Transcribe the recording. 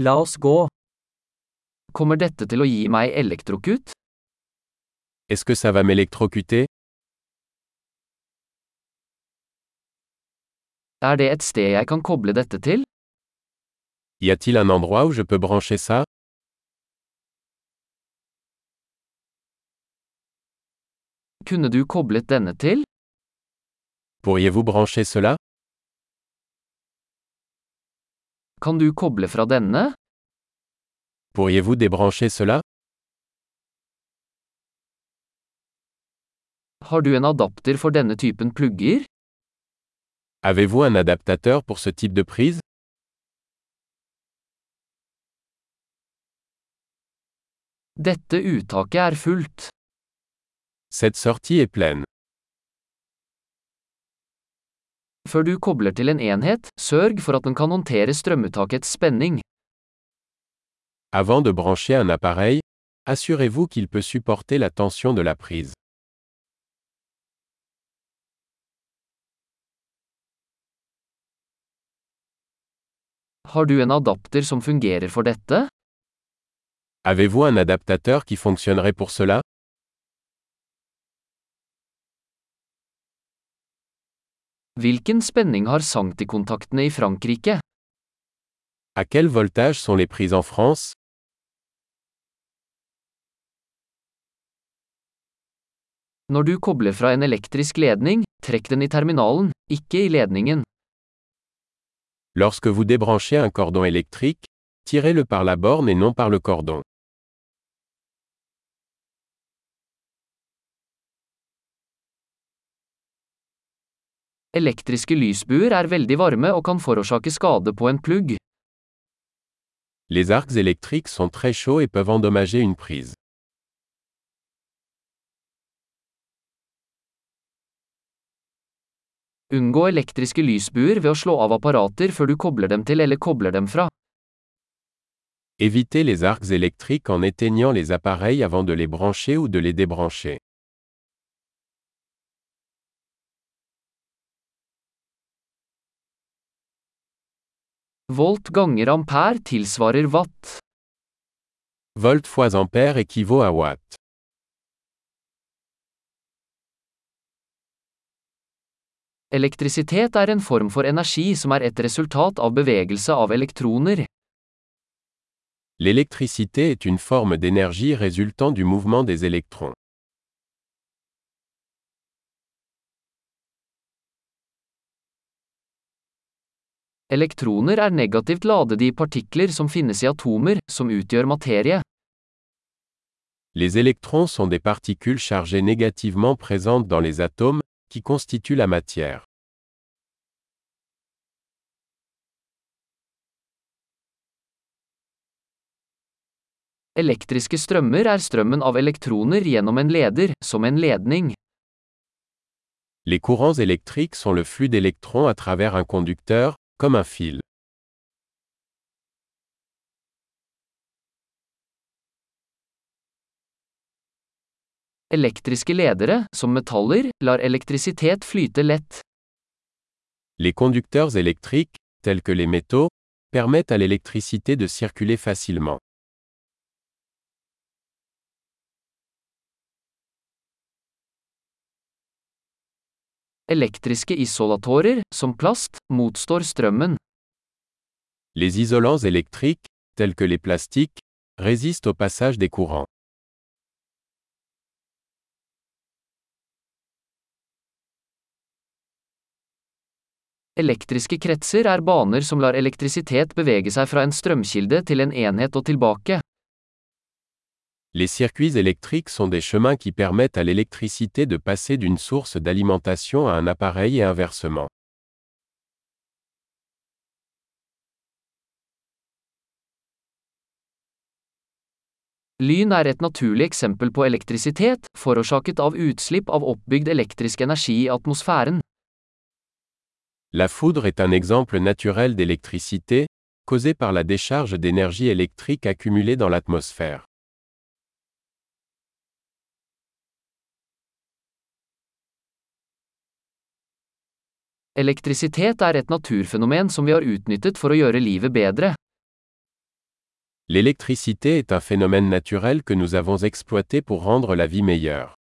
La oss gå. Kommer dette til å gi meg elektrokut? Est-ce que ça va m'électrocuter Er det et sted jeg kan koble dette til? Y a-t-il un endroit où je peux brancher ça Kunne du koblet denne til? Pourriez-vous brancher cela Kan du koble fra denne? Pourriez-vous débrancher cela Har du en adapter for denne typen plugger? Avez-vous un adaptateur pour ce type de prise Dette uttaket er fullt. Cette sortie est pleine. Før du kobler til en enhet, sørg for at den kan håndtere strømuttakets spenning. Avant de brancher un appareil, assurez-vous qu'il peut supporter la tension de la prise. Har du en adapter som fungerer for dette? Avez-vous un adaptateur qui fonctionnerait pour cela Hvilken spenning har sanktikontaktene i Frankrike? À quel voltage sont les prises en France? Når du kobler fra en elektrisk ledning, trekk den i terminalen, ikke i ledningen. Lorsque vous débranchez un cordon électrique, tirez-le par la borne et non par le cordon. Elektriske lysbuer er veldig varme og kan forårsake skade på en plugg. Les arcs électriques sont très chauds et peuvent endommager une prise. Unngå elektriske lysbuer ved å slå av apparater før du kobler dem til eller kobler dem fra. Évitez les arcs électriques en éteignant les appareils avant de les brancher ou de les débrancher. Volt ganger ampere tilsvarer watt. Volt fois ampère équivaut à watt. Elektrisitet er en form for energi som er et resultat av bevegelse av elektroner. L'électricité est une forme d'énergie résultant du mouvement des électrons. Elektroner er negativt ladede i partikler som finnes i atomer, som utgjør materie. Les électrons sont des particules chargées négativement présentes dans les atomes, qui constituent la matière. Elektriske strømmer er strømmen av elektroner gjennom en leder, som en ledning. Les courants électriques sont le flux d'électrons à travers un conducteur, comme un fil. Elektriske ledere, som metaller, lar elektrisitet flyte lett. Les conducteurs électriques, tels que les métaux, permettent à l'électricité de circuler facilement. Elektriske isolatorer, som plast, motstår strømmen. Les isolants électriques, tels que les plastiques, résistent au passage des courants. Elektriske kretser er baner som lar elektrisitet bevege seg fra en strømkilde til en enhet og tilbake. Les circuits électriques sont des chemins qui permettent à l'électricité de passer d'une source d'alimentation à un appareil et inversement. Lyn er et naturlig eksempel på elektrisitet, forårsaket av utslipp av oppbygd elektrisk energi i atmosfæren. La foudre est un exemple naturel d'électricité, causée par la décharge d'énergie électrique accumulée dans l'atmosphère. Elektrisitet er et naturfenomen som vi har utnyttet for å gjøre livet bedre. L'électricité est un phénomène naturel que nous avons exploité pour rendre la vie meilleure.